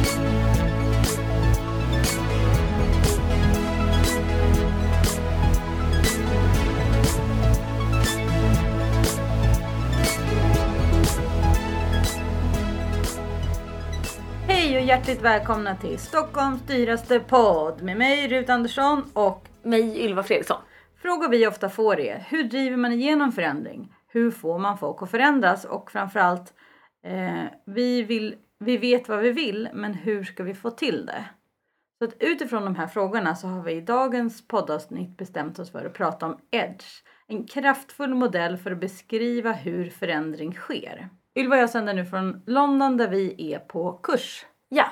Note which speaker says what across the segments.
Speaker 1: Hej och hjärtligt välkomna till Stockholms dyraste podd med mig Rut Andersson och
Speaker 2: Mig Ylva Fredriksson.
Speaker 1: frågor vi ofta får är hur driver man igenom förändring? Hur får man folk att förändras? Och framförallt, eh, vi, vill, vi vet vad vi vill men hur ska vi få till det? Så att utifrån de här frågorna så har vi i dagens poddavsnitt bestämt oss för att prata om EDGE. En kraftfull modell för att beskriva hur förändring sker. Ylva och jag sänder nu från London där vi är på kurs.
Speaker 2: Ja.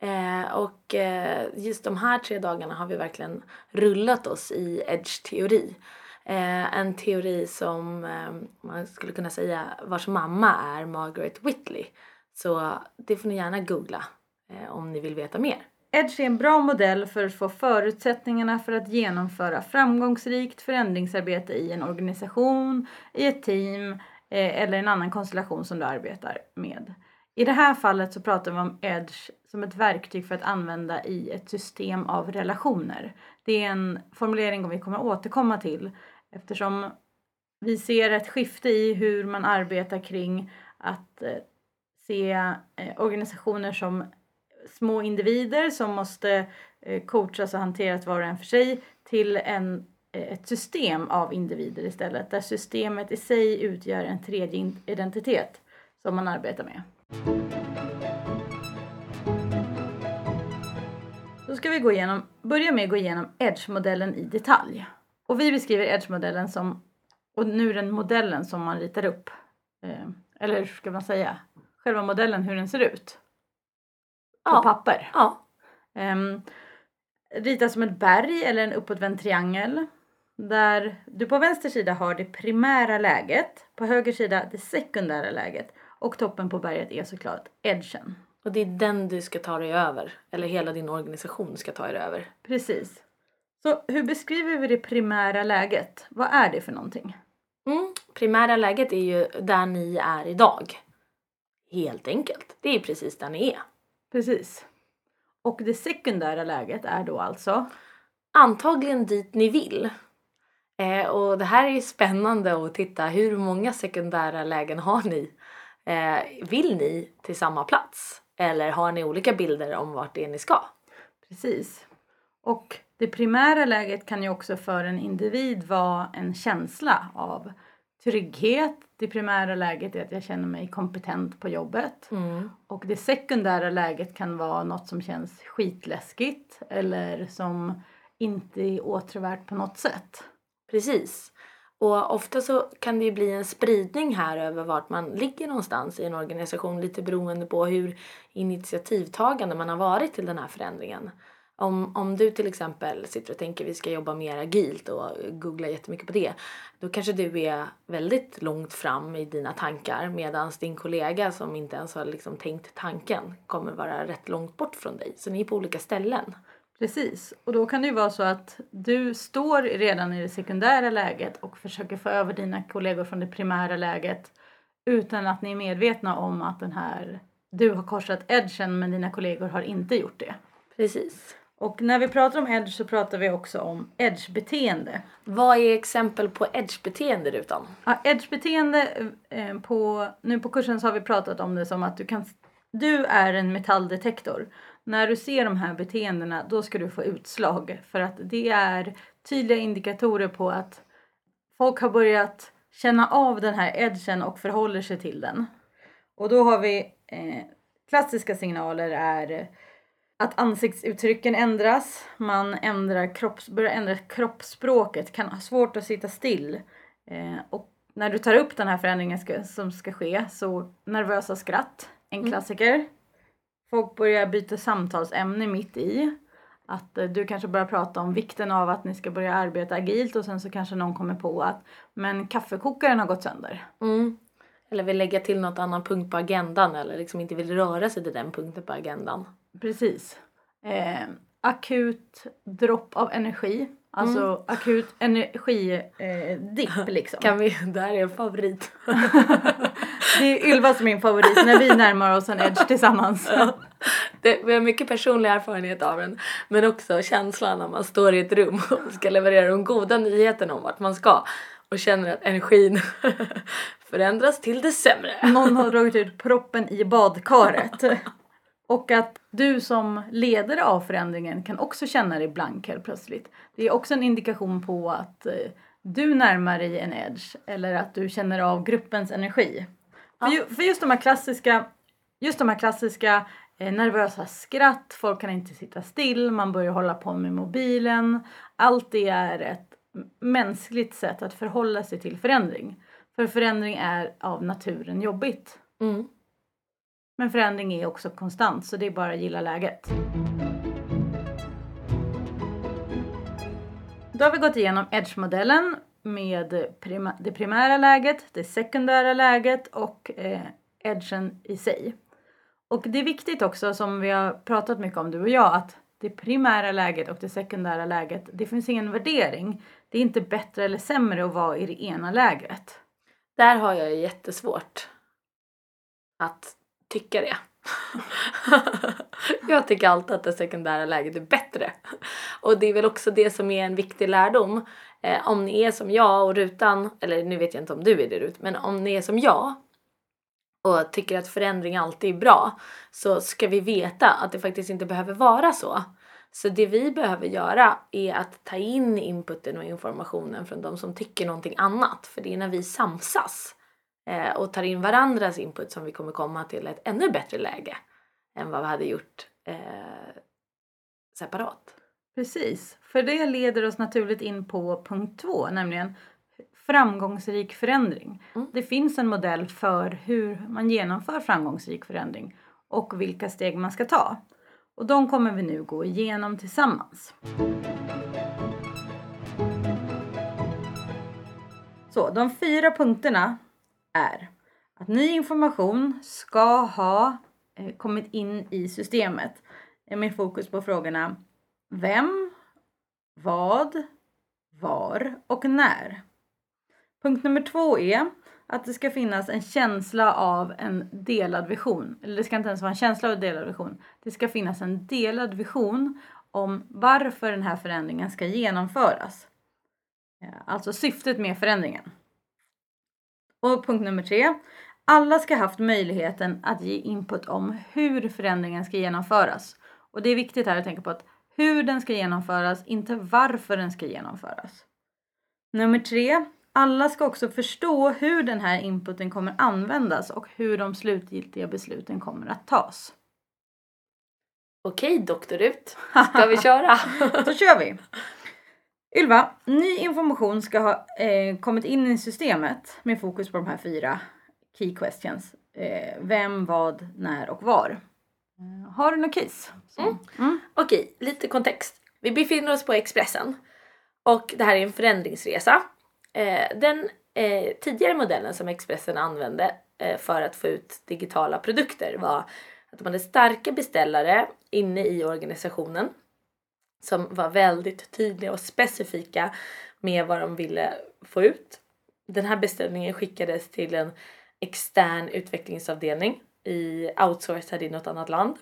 Speaker 2: Eh, och eh, just de här tre dagarna har vi verkligen rullat oss i edge-teori. Eh, en teori som eh, man skulle kunna säga vars mamma är Margaret Whitley. Så det får ni gärna googla eh, om ni vill veta mer.
Speaker 1: Edge är en bra modell för att få förutsättningarna för att genomföra framgångsrikt förändringsarbete i en organisation, i ett team eh, eller en annan konstellation som du arbetar med. I det här fallet så pratar vi om Edge som ett verktyg för att använda i ett system av relationer. Det är en formulering vi kommer återkomma till eftersom vi ser ett skifte i hur man arbetar kring att eh, se eh, organisationer som små individer som måste eh, coachas och hanteras var och en för sig till en, eh, ett system av individer istället där systemet i sig utgör en tredje identitet som man arbetar med. Då ska vi gå igenom, börja med att gå igenom Edge-modellen i detalj. Och vi beskriver Edge-modellen som, och nu den modellen som man ritar upp. Eh, eller hur ska man säga? Själva modellen, hur den ser ut. På
Speaker 2: Ja.
Speaker 1: papper.
Speaker 2: Ja.
Speaker 1: Um, ritas som ett berg eller en uppåtvänd triangel. Där du på vänster sida har det primära läget, på höger sida det sekundära läget och toppen på berget är såklart edgen.
Speaker 2: Och det är den du ska ta dig över. Eller hela din organisation ska ta er över.
Speaker 1: Precis. Så hur beskriver vi det primära läget? Vad är det för någonting?
Speaker 2: Mm. Primära läget är ju där ni är idag. Helt enkelt. Det är precis där ni är.
Speaker 1: Precis. Och det sekundära läget är då alltså?
Speaker 2: antagligen dit ni vill. Eh, och det här är ju spännande att titta hur många sekundära lägen har ni? Eh, vill ni till samma plats? Eller har ni olika bilder om vart det är ni ska?
Speaker 1: Precis. Och det primära läget kan ju också för en individ vara en känsla av trygghet. Det primära läget är att jag känner mig kompetent på jobbet. Och det sekundära läget kan vara något som känns skitläskigt eller som inte är åtråvärt på något sätt.
Speaker 2: Precis. Och ofta så kan det ju bli en spridning här över vart man ligger någonstans i en organisation lite beroende på hur initiativtagande man har varit till den här förändringen. Om, om du till exempel sitter och tänker vi ska jobba mer agilt och googlar jättemycket på det. Då kanske du är väldigt långt fram i dina tankar medan din kollega som inte ens har liksom tänkt tanken kommer vara rätt långt bort från dig. Så ni är på olika ställen.
Speaker 1: Precis. Och då kan det ju vara så att du står redan i det sekundära läget och försöker få över dina kollegor från det primära läget utan att ni är medvetna om att den här, du har korsat edgen men dina kollegor har inte gjort det.
Speaker 2: Precis.
Speaker 1: Och när vi pratar om edge så pratar vi också om edge-beteende.
Speaker 2: Vad är exempel på edge-beteende Rutan?
Speaker 1: Ja, edge-beteende, eh, på, nu på kursen så har vi pratat om det som att du kan, du är en metalldetektor. När du ser de här beteendena då ska du få utslag för att det är tydliga indikatorer på att folk har börjat känna av den här edgen och förhåller sig till den. Och då har vi eh, klassiska signaler är att ansiktsuttrycken ändras, man ändrar kropps, börjar ändra kroppsspråket, kan ha svårt att sitta still. Eh, och när du tar upp den här förändringen ska, som ska ske så nervösa skratt, en klassiker. Folk börjar byta samtalsämne mitt i. Att eh, du kanske börjar prata om vikten av att ni ska börja arbeta agilt och sen så kanske någon kommer på att men kaffekokaren har gått sönder.
Speaker 2: Mm. Eller vill lägga till något annan punkt på agendan eller liksom inte vill röra sig till den punkten på agendan.
Speaker 1: Precis. Eh, akut dropp av energi. Alltså akut energidipp eh, liksom.
Speaker 2: Kan vi, där är en favorit.
Speaker 1: Det är Ylva som är min favorit när vi närmar oss en edge tillsammans.
Speaker 2: det, vi har mycket personlig erfarenhet av den men också känslan när man står i ett rum och ska leverera de goda nyheterna om vart man ska och känner att energin förändras till det sämre.
Speaker 1: Någon har dragit ut proppen i badkaret. Och att du som ledare av förändringen kan också känna dig blank helt plötsligt. Det är också en indikation på att eh, du närmar dig en edge eller att du känner av gruppens energi. Ja. För, ju, för, just de här klassiska, just de här klassiska eh, nervösa skratt, folk kan inte sitta still, man börjar hålla på med mobilen. Allt det är ett mänskligt sätt att förhålla sig till förändring. För förändring är av naturen jobbigt. Mm. Men förändring är också konstant så det är bara att gilla läget. Då har vi gått igenom Edge-modellen med prima det primära läget, det sekundära läget och eh, edgen i sig. Och det är viktigt också som vi har pratat mycket om du och jag att det primära läget och det sekundära läget, det finns ingen värdering. Det är inte bättre eller sämre att vara i det ena lägret.
Speaker 2: Där har jag jättesvårt att tycka det. jag tycker alltid att det sekundära läget är bättre. Och det är väl också det som är en viktig lärdom. Eh, om ni är som jag och Rutan, eller nu vet jag inte om du är det Rut, men om ni är som jag och tycker att förändring alltid är bra så ska vi veta att det faktiskt inte behöver vara så. Så det vi behöver göra är att ta in inputen och informationen från de som tycker någonting annat. För det är när vi samsas eh, och tar in varandras input som vi kommer komma till ett ännu bättre läge än vad vi hade gjort eh, separat.
Speaker 1: Precis, för det leder oss naturligt in på punkt två, nämligen framgångsrik förändring. Mm. Det finns en modell för hur man genomför framgångsrik förändring och vilka steg man ska ta. Och de kommer vi nu gå igenom tillsammans. Så de fyra punkterna är att ny information ska ha eh, kommit in i systemet med fokus på frågorna vem, vad, var och när. Punkt nummer två är att det ska finnas en känsla av en delad vision. Eller det ska inte ens vara en känsla av en delad vision. Det ska finnas en delad vision om varför den här förändringen ska genomföras. Eh, alltså syftet med förändringen. Och punkt nummer tre. Alla ska haft möjligheten att ge input om hur förändringen ska genomföras. Och det är viktigt här att tänka på att hur den ska genomföras, inte varför den ska genomföras. Nummer tre. Alla ska också förstå hur den här inputen kommer användas och hur de slutgiltiga besluten kommer att tas.
Speaker 2: Okej, doktor Rut. Ska vi köra?
Speaker 1: Då kör vi! Ylva, ny information ska ha eh, kommit in i systemet med fokus på de här fyra key questions. Eh, vem, vad, när och var. Eh, har du något case?
Speaker 2: Mm. Mm. Okej, lite kontext. Vi befinner oss på Expressen och det här är en förändringsresa. Eh, den eh, tidigare modellen som Expressen använde för att få ut digitala produkter var att de hade starka beställare inne i organisationen som var väldigt tydliga och specifika med vad de ville få ut. Den här beställningen skickades till en extern utvecklingsavdelning i outsourcad i något annat land.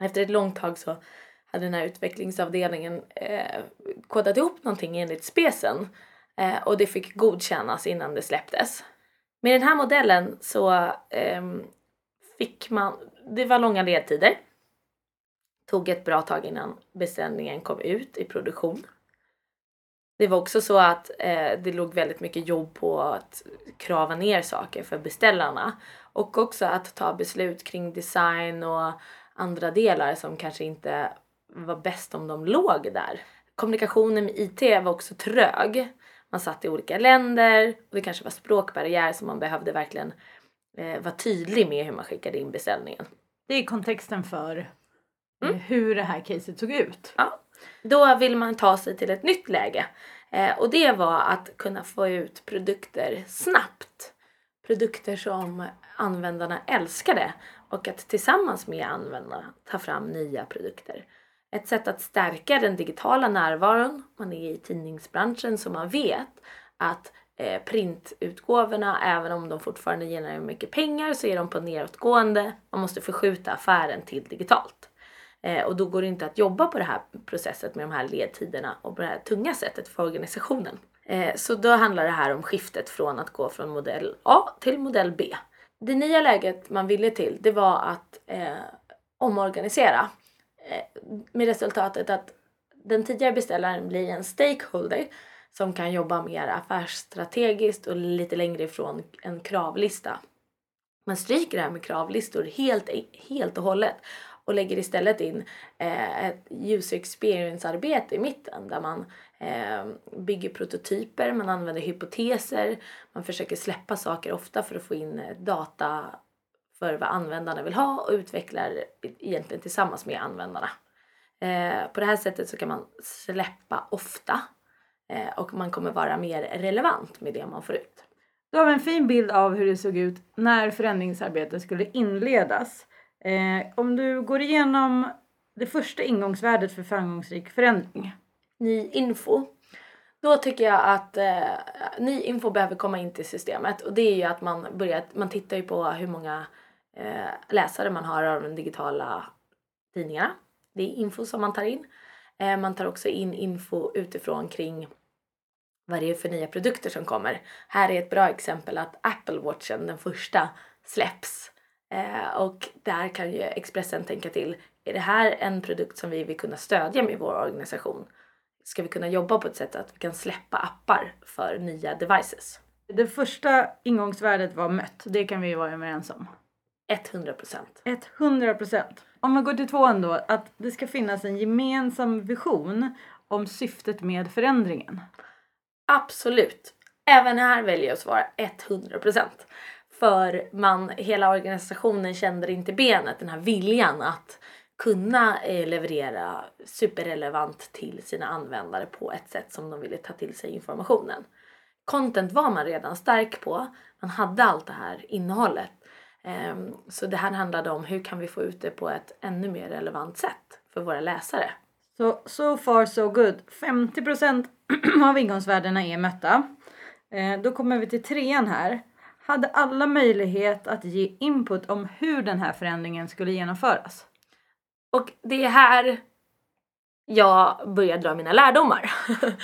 Speaker 2: Efter ett långt tag så hade den här utvecklingsavdelningen eh, kodat ihop någonting enligt specen eh, och det fick godkännas innan det släpptes. Med den här modellen så eh, fick man, det var långa ledtider tog ett bra tag innan beställningen kom ut i produktion. Det var också så att eh, det låg väldigt mycket jobb på att krava ner saker för beställarna och också att ta beslut kring design och andra delar som kanske inte var bäst om de låg där. Kommunikationen med IT var också trög. Man satt i olika länder och det kanske var språkbarriär som man behövde verkligen eh, vara tydlig med hur man skickade in beställningen.
Speaker 1: Det är kontexten för mm. hur det här caset såg ut.
Speaker 2: Ja. Då vill man ta sig till ett nytt läge eh, och det var att kunna få ut produkter snabbt. Produkter som användarna älskade och att tillsammans med användarna ta fram nya produkter. Ett sätt att stärka den digitala närvaron. Man är i tidningsbranschen så man vet att eh, printutgåvorna, även om de fortfarande genererar mycket pengar så är de på nedåtgående. Man måste förskjuta affären till digitalt. Eh, och då går det inte att jobba på det här processet med de här ledtiderna och på det här tunga sättet för organisationen. Eh, så då handlar det här om skiftet från att gå från modell A till modell B. Det nya läget man ville till det var att eh, omorganisera eh, med resultatet att den tidigare beställaren blir en stakeholder som kan jobba mer affärsstrategiskt och lite längre ifrån en kravlista. Man stryker det här med kravlistor helt, helt och hållet och lägger istället in eh, ett user experience-arbete i mitten där man eh, bygger prototyper, man använder hypoteser, man försöker släppa saker ofta för att få in eh, data för vad användarna vill ha och utvecklar egentligen tillsammans med användarna. Eh, på det här sättet så kan man släppa ofta eh, och man kommer vara mer relevant med det man får ut.
Speaker 1: Du har en fin bild av hur det såg ut när förändringsarbetet skulle inledas. Eh, om du går igenom det första ingångsvärdet för framgångsrik förändring.
Speaker 2: Ny info. Då tycker jag att eh, ny info behöver komma in till systemet och det är ju att man börjar, man tittar ju på hur många eh, läsare man har av de digitala tidningarna. Det är info som man tar in. Eh, man tar också in info utifrån kring vad det är för nya produkter som kommer. Här är ett bra exempel att Apple Watchen, den första, släpps Eh, och där kan ju Expressen tänka till, är det här en produkt som vi vill kunna stödja med vår organisation? Ska vi kunna jobba på ett sätt att vi kan släppa appar för nya devices?
Speaker 1: Det första ingångsvärdet var mött, det kan vi ju vara överens om.
Speaker 2: 100 procent.
Speaker 1: 100 procent. Om vi går till tvåan då, att det ska finnas en gemensam vision om syftet med förändringen.
Speaker 2: Absolut. Även här väljer jag att svara 100 procent. För man, hela organisationen kände inte benet, den här viljan att kunna eh, leverera superrelevant till sina användare på ett sätt som de ville ta till sig informationen. Content var man redan stark på, man hade allt det här innehållet. Ehm, så det här handlade om hur kan vi få ut det på ett ännu mer relevant sätt för våra läsare.
Speaker 1: Så so far so good. 50 av ingångsvärdena är mötta. Ehm, då kommer vi till trean här hade alla möjlighet att ge input om hur den här förändringen skulle genomföras.
Speaker 2: Och det är här jag börjar dra mina lärdomar.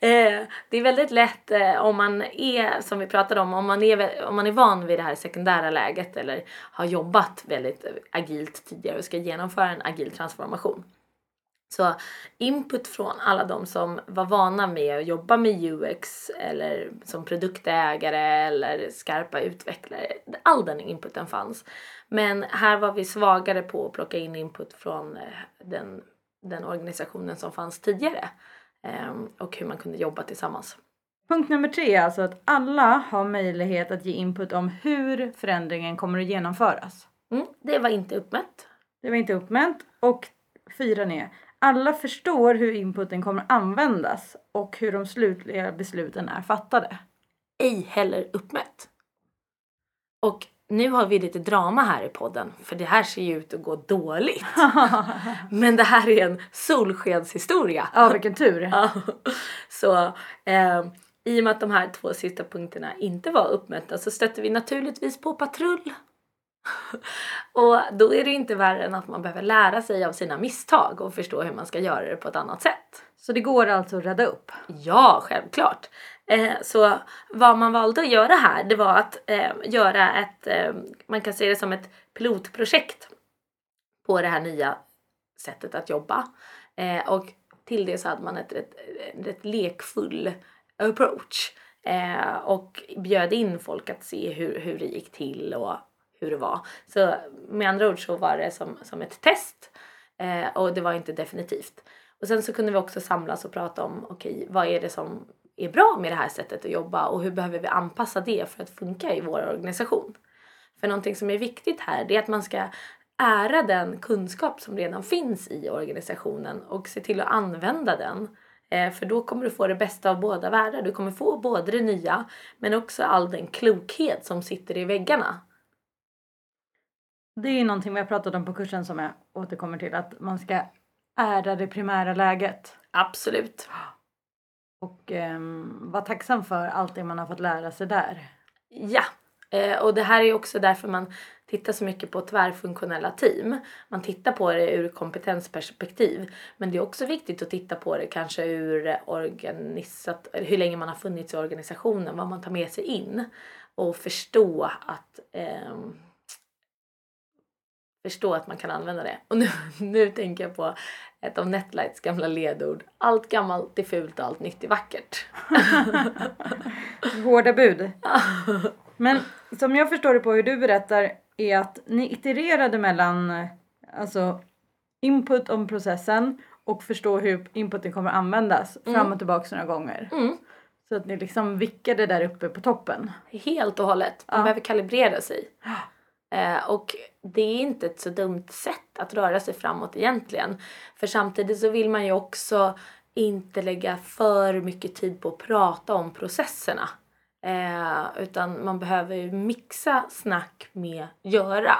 Speaker 2: Eh, det är väldigt lätt eh, om man är, som vi pratade om, om man, är, om man är van vid det här sekundära läget eller har jobbat väldigt agilt tidigare och ska genomföra en agil transformation så input från alla de som var vana med att jobba med UX eller som produktägare eller skarpa utvecklare, all den inputen fanns. Men här var vi svagare på att plocka in input från eh, den, den organisationen som fanns tidigare ehm, och hur man kunde jobba tillsammans.
Speaker 1: Punkt nummer tre är alltså att alla har möjlighet att ge input om hur förändringen kommer att genomföras.
Speaker 2: Mm, det var inte uppmätt.
Speaker 1: Det var inte uppmätt. Och fyra är alla förstår hur inputen kommer användas och hur de slutliga besluten är fattade.
Speaker 2: Ej heller uppmätt. Och nu har vi lite drama här i podden för det här ser ju ut att gå dåligt. Men det här är en solskenshistoria.
Speaker 1: Ja, vilken tur.
Speaker 2: Så eh, i och med att de här två sista punkterna inte var uppmätta så stötte vi naturligtvis på patrull. och då är det inte värre än att man behöver lära sig av sina misstag och förstå hur man ska göra det på ett annat sätt.
Speaker 1: Så det går alltså att rädda upp?
Speaker 2: Ja, självklart. Eh, så vad man valde att göra här det var att eh, göra ett, eh, man kan se det som ett pilotprojekt på det här nya sättet att jobba. Eh, och till det så hade man ett, ett, ett lekfull approach eh, och bjöd in folk att se hur, hur det gick till och hur det var. Så med andra ord så var det som, som ett test eh, och det var inte definitivt. Och sen så kunde vi också samlas och prata om okej, okay, vad är det som är bra med det här sättet att jobba och hur behöver vi anpassa det för att funka i vår organisation? För någonting som är viktigt här det är att man ska ära den kunskap som redan finns i organisationen och se till att använda den. Eh, för då kommer du få det bästa av båda världar. Du kommer få både det nya men också all den klokhet som sitter i väggarna
Speaker 1: det är någonting vi har pratat om på kursen som jag återkommer till att man ska ära det primära läget.
Speaker 2: Absolut.
Speaker 1: och um, vara tacksam för allt det man har fått lära sig där.
Speaker 2: Ja, eh, och det här är också därför man tittar så mycket på tvärfunktionella team. Man tittar på det ur kompetensperspektiv. Men det är också viktigt att titta på det kanske ur organisat, hur länge man har funnits i organisationen, vad man tar med sig in. Och förstå att eh, förstå att man kan använda det. Och nu, nu tänker jag på ett av Netlights gamla ledord. Allt gammalt är fult och allt nytt är vackert.
Speaker 1: Hårda bud. Men som jag förstår det på hur du berättar är att ni itererade mellan alltså input om processen och förstå hur inputen kommer att användas mm. fram och tillbaka några gånger.
Speaker 2: Mm.
Speaker 1: Så att ni liksom vickade där uppe på toppen.
Speaker 2: Helt och hållet. Man ja. behöver kalibrera sig. Eh, och det är inte ett så dumt sätt att röra sig framåt egentligen. För samtidigt så vill man ju också inte lägga för mycket tid på att prata om processerna. Eh, utan man behöver ju mixa snack med göra.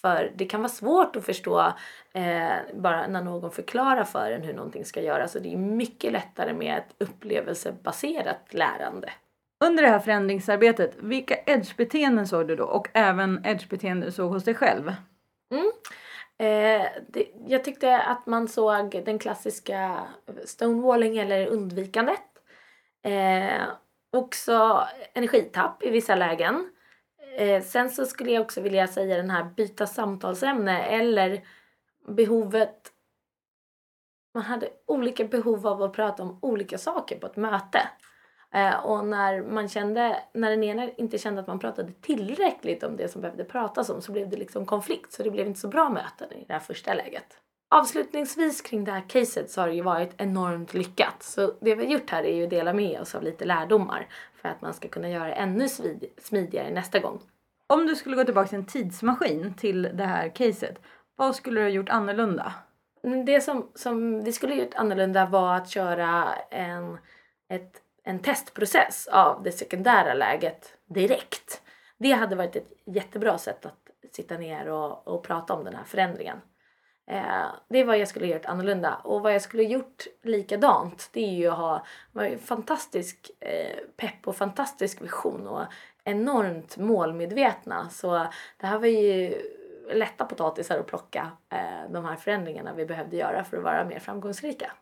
Speaker 2: För det kan vara svårt att förstå eh, bara när någon förklarar för en hur någonting ska göras. Så det är mycket lättare med ett upplevelsebaserat lärande.
Speaker 1: Under det här förändringsarbetet, vilka edge-beteenden såg du då? Och även edge-beteenden du såg hos dig själv?
Speaker 2: Mm. Eh, det, jag tyckte att man såg den klassiska stonewalling eller undvikandet. Eh, också energitapp i vissa lägen. Eh, sen så skulle jag också vilja säga den här byta samtalsämne eller behovet man hade olika behov av att prata om olika saker på ett möte. Eh, och när man kände, när den ena inte kände att man pratade tillräckligt om det som behövde pratas om så blev det liksom konflikt så det blev inte så bra möten i det här första läget. Avslutningsvis kring det här caset så har det ju varit enormt lyckat. Så det vi har gjort här är ju att dela med oss av lite lärdomar för att man ska kunna göra det ännu smidigare nästa gång.
Speaker 1: Om du skulle gå tillbaka till en tidsmaskin till det här caset, vad skulle du ha gjort annorlunda?
Speaker 2: Det som, som vi skulle ha gjort annorlunda var att köra en, ett en testprocess av det sekundära läget direkt. Det hade varit ett jättebra sätt att sitta ner och, och prata om den här förändringen. Eh, det är vad jag skulle gjort annorlunda. Och vad jag skulle gjort likadant det är ju att ha en fantastisk eh, pepp och fantastisk vision och enormt målmedvetna. Så det här var ju lätta potatisar att plocka eh, de här förändringarna vi behövde göra för att vara mer framgångsrika.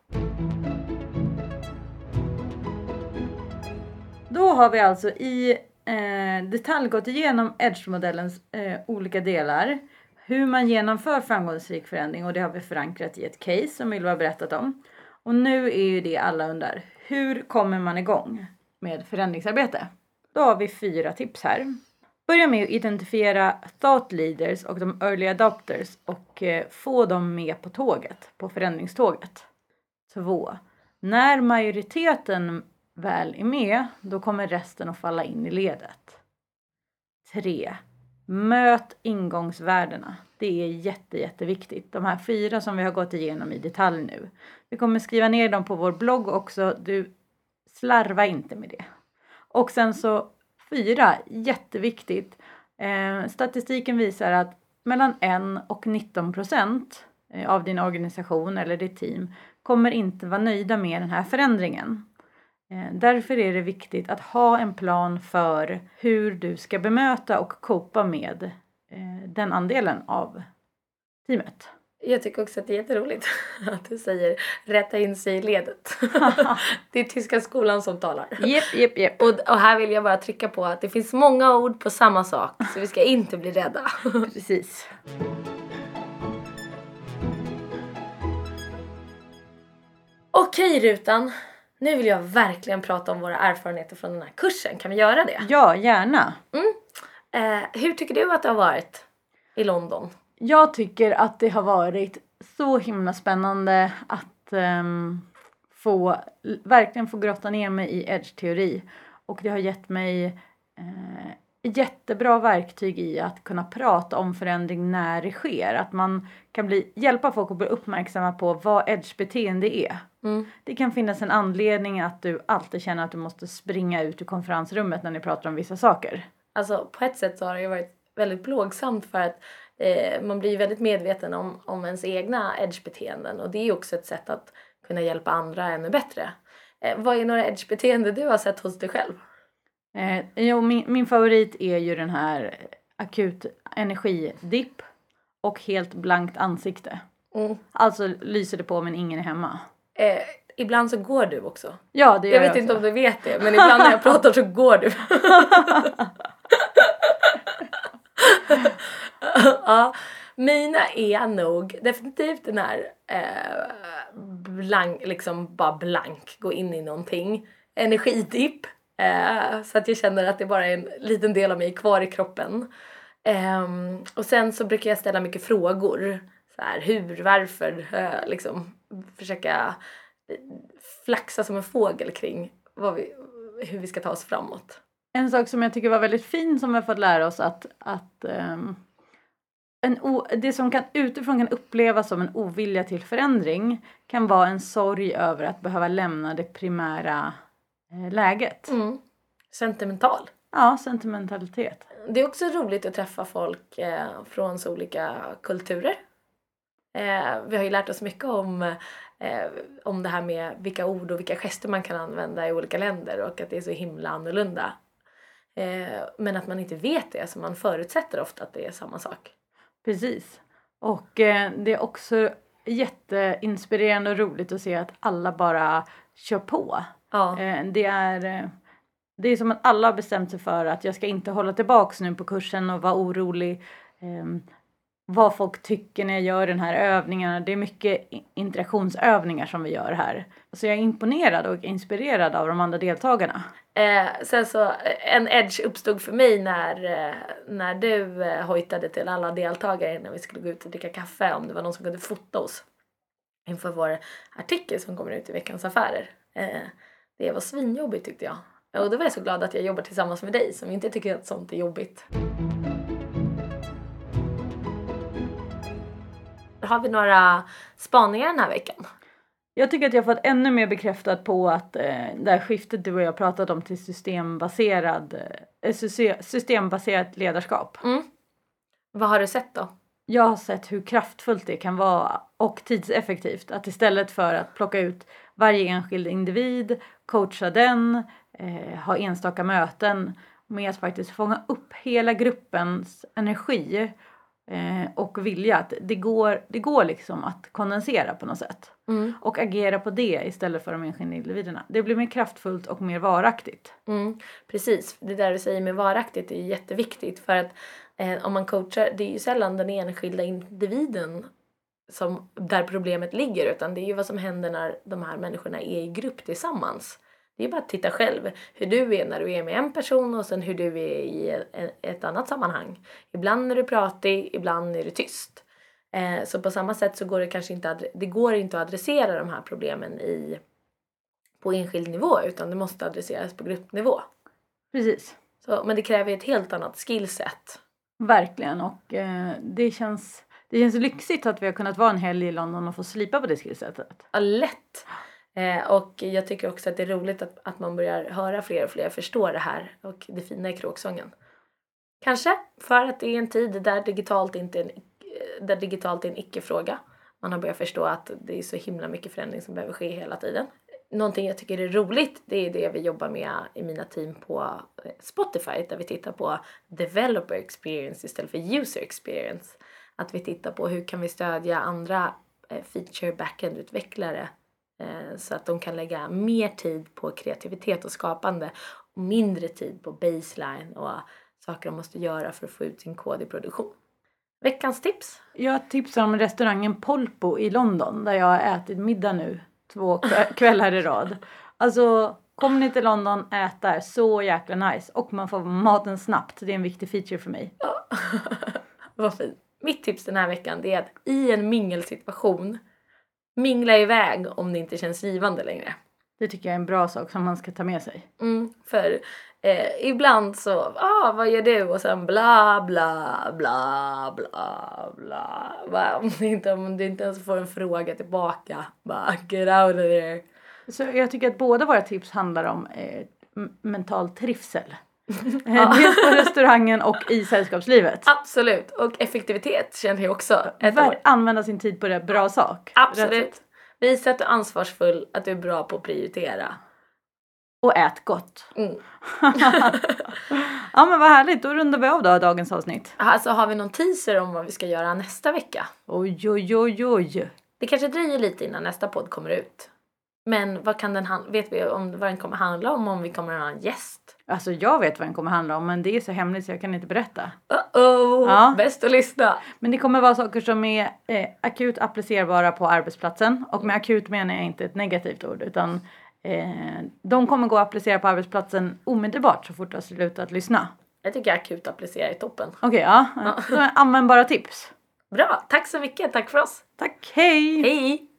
Speaker 1: Då har vi alltså i eh, detalj gått igenom Edge-modellens eh, olika delar. Hur man genomför framgångsrik förändring och det har vi förankrat i ett case som Ylva har berättat om. Och nu är ju det alla undrar. Hur kommer man igång med förändringsarbete? Då har vi fyra tips här. Börja med att identifiera thought leaders och de early adopters och eh, få dem med på tåget, på förändringståget. 2. När majoriteten väl är med, då kommer resten att falla in i ledet. 3. Möt ingångsvärdena. Det är jätte, jätteviktigt. De här fyra som vi har gått igenom i detalj nu. Vi kommer skriva ner dem på vår blogg också. Du slarva inte med det. Och sen så fyra, jätteviktigt. Eh, statistiken visar att mellan 1 och 19 procent eh, av din organisation eller ditt team kommer inte vara nöjda med den här förändringen. Eh, därför är det viktigt att ha en plan för hur du ska bemöta och kopa med eh, den andelen av teamet.
Speaker 2: Jag tycker också att det är jätteroligt att du säger rätta in sig i ledet. det är tyska skolan som talar.
Speaker 1: Yep, yep, yep.
Speaker 2: Och, och här vill jag bara trycka på att det finns många ord på samma sak så vi ska inte bli rädda.
Speaker 1: Precis.
Speaker 2: Okej Rutan, nu vill jag verkligen prata om våra erfarenheter från den här kursen. Kan vi göra det?
Speaker 1: Ja, gärna.
Speaker 2: Mm. Eh, hur tycker du att det har varit i London?
Speaker 1: Jag tycker att det har varit så himla spännande att um, få verkligen få grotta ner mig i edge-teori. Och det har gett mig eh, jättebra verktyg i att kunna prata om förändring när det sker. Att man kan bli, hjälpa folk att bli uppmärksamma på vad edge-beteende är.
Speaker 2: Mm.
Speaker 1: Det kan finnas en anledning att du alltid känner att du måste springa ut ur konferensrummet när ni pratar om vissa saker.
Speaker 2: Alltså på ett sätt så har det ju varit väldigt plågsamt för att eh, man blir väldigt medveten om, om ens egna edge-beteenden och det är ju också ett sätt att kunna hjälpa andra ännu bättre. Eh, vad är några edge-beteende du har sett hos dig själv?
Speaker 1: Eh, jo, min, min favorit är ju den här akut energidipp och helt blankt ansikte.
Speaker 2: Mm.
Speaker 1: Alltså lyser det på men ingen är hemma.
Speaker 2: Eh, ibland så går du också.
Speaker 1: Ja, det gör
Speaker 2: Jag
Speaker 1: jag,
Speaker 2: vet inte
Speaker 1: också.
Speaker 2: om du vet det, men ibland när jag pratar så går du. ja, mina är nog definitivt den här eh, blank, liksom bara blank, gå in i någonting. Energidipp. Eh, så att jag känner att det bara är en liten del av mig kvar i kroppen. Eh, och sen så brukar jag ställa mycket frågor. Så här, hur, varför, eh, liksom försöka eh, flaxa som en fågel kring vad vi, hur vi ska ta oss framåt.
Speaker 1: En sak som jag tycker var väldigt fin som vi har fått lära oss att, att um, en o, det som kan utifrån kan upplevas som en ovilja till förändring kan vara en sorg över att behöva lämna det primära läget.
Speaker 2: Mm. Sentimental.
Speaker 1: Ja, sentimentalitet.
Speaker 2: Det är också roligt att träffa folk eh, från så olika kulturer. Eh, vi har ju lärt oss mycket om, eh, om det här med vilka ord och vilka gester man kan använda i olika länder och att det är så himla annorlunda. Eh, men att man inte vet det, så man förutsätter ofta att det är samma sak.
Speaker 1: Precis. Och eh, det är också jätteinspirerande och roligt att se att alla bara kör på.
Speaker 2: Ja.
Speaker 1: Eh, det är eh, det är som att alla har bestämt sig för att jag ska inte hålla tillbaks nu på kursen och vara orolig ehm, vad folk tycker när jag gör den här övningen. Det är mycket interaktionsövningar som vi gör här. Så jag är imponerad och inspirerad av de andra deltagarna.
Speaker 2: Eh, sen så eh, en edge uppstod för mig när, eh, när du eh, hojtade till alla deltagare när vi skulle gå ut och dricka kaffe om det var någon som kunde fota oss inför vår artikel som kommer ut i Veckans Affärer. Eh, det var svinjobbigt tyckte jag. Och då var jag så glad att jag jobbar tillsammans med dig som inte tycker att sånt är jobbigt. Har vi några spaningar den här veckan?
Speaker 1: Jag tycker att jag fått ännu mer bekräftat på att eh, det här skiftet du och jag pratat om till systembaserad, eh, syste- systembaserat ledarskap.
Speaker 2: Mm. Vad har du sett då?
Speaker 1: Jag har sett hur kraftfullt det kan vara och tidseffektivt. Att istället för att plocka ut varje enskild individ, coacha den, eh, ha enstaka möten med att faktiskt fånga upp hela gruppens energi eh, och vilja. Att det går, det går liksom att kondensera på något sätt
Speaker 2: Mm.
Speaker 1: och agera på det istället för de enskilda individerna. Det blir mer kraftfullt och mer varaktigt.
Speaker 2: Mm, precis, det där du säger med varaktigt är jätteviktigt för att eh, om man coachar, det är ju sällan den enskilda individen som, där problemet ligger utan det är ju vad som händer när de här människorna är i grupp tillsammans. Det är bara att titta själv hur du är när du är med en person och sen hur du är i ett annat sammanhang. Ibland är du pratig, ibland är du tyst. Eh, så på samma sätt så går det kanske inte, det går inte att adressera de här problemen i, på enskild nivå utan det måste adresseras på gruppnivå.
Speaker 1: Precis.
Speaker 2: Så, men det kräver ett helt annat skillset.
Speaker 1: Verkligen och eh, det känns det känns lyxigt att vi har kunnat vara en helg i London och få slipa på det skillsetet.
Speaker 2: Ja, lätt! Eh, och jag tycker också att det är roligt att, att man börjar höra fler och fler förstå det här och det fina i kråksången. Kanske för att det är en tid där digitalt inte är en, eh, där digitalt är en icke-fråga. Man har börjat förstå att det är så himla mycket förändring som behöver ske hela tiden. Någonting jag tycker är roligt det är det vi jobbar med i mina team på eh, Spotify där vi tittar på developer experience istället för user experience. Att vi tittar på hur kan vi stödja andra eh, feature backend-utvecklare eh, så att de kan lägga mer tid på kreativitet och skapande och mindre tid på baseline och saker de måste göra för att få ut sin kod i produktion. Veckans tips?
Speaker 1: Jag tipsar om restaurangen Polpo i London där jag har ätit middag nu två kvällar i rad. Alltså kommer ni till London, ät där. Så jäkla nice. Och man får maten snabbt. Det är en viktig feature för mig.
Speaker 2: Vad fint. Mitt tips den här veckan är att i en mingelsituation mingla iväg om det inte känns givande längre.
Speaker 1: Det tycker jag är en bra sak som man ska ta med sig.
Speaker 2: Mm, för eh, ibland så, ah vad gör du? Och sen bla bla bla bla bla. Om, du inte, om du inte ens får en fråga tillbaka, bara get out of there.
Speaker 1: Så jag tycker att båda våra tips handlar om eh, mental trivsel. Eh, Dels på restaurangen och i sällskapslivet.
Speaker 2: Absolut, och effektivitet känner jag också. Ord.
Speaker 1: använda sin tid på det bra sak.
Speaker 2: Absolut. Visa att du är ansvarsfull, att du är bra på att prioritera.
Speaker 1: och ät gott.
Speaker 2: Mm.
Speaker 1: Ja men vad härligt, då rundar vi av då dagens avsnitt.
Speaker 2: Alltså har vi någon teaser om vad vi ska göra nästa vecka?
Speaker 1: Oj oj oj oj.
Speaker 2: Det kanske dröjer lite innan nästa podd kommer ut. Men vad kan den han- vet vi om vad den kommer handla om? Om vi kommer att ha en gäst?
Speaker 1: Alltså jag vet vad den kommer handla om men det är så hemligt så jag kan inte berätta.
Speaker 2: Uh-oh!
Speaker 1: Ja.
Speaker 2: Bäst att lyssna!
Speaker 1: Men det kommer vara saker som är eh, akut applicerbara på arbetsplatsen. Och med akut menar jag inte ett negativt ord utan eh, de kommer gå att applicera på arbetsplatsen omedelbart så fort du har slutat lyssna.
Speaker 2: Jag tycker akut applicera är toppen.
Speaker 1: Okej, ja. Så användbara tips.
Speaker 2: Bra! Tack så mycket! Tack för oss!
Speaker 1: Tack, hej!
Speaker 2: Hej!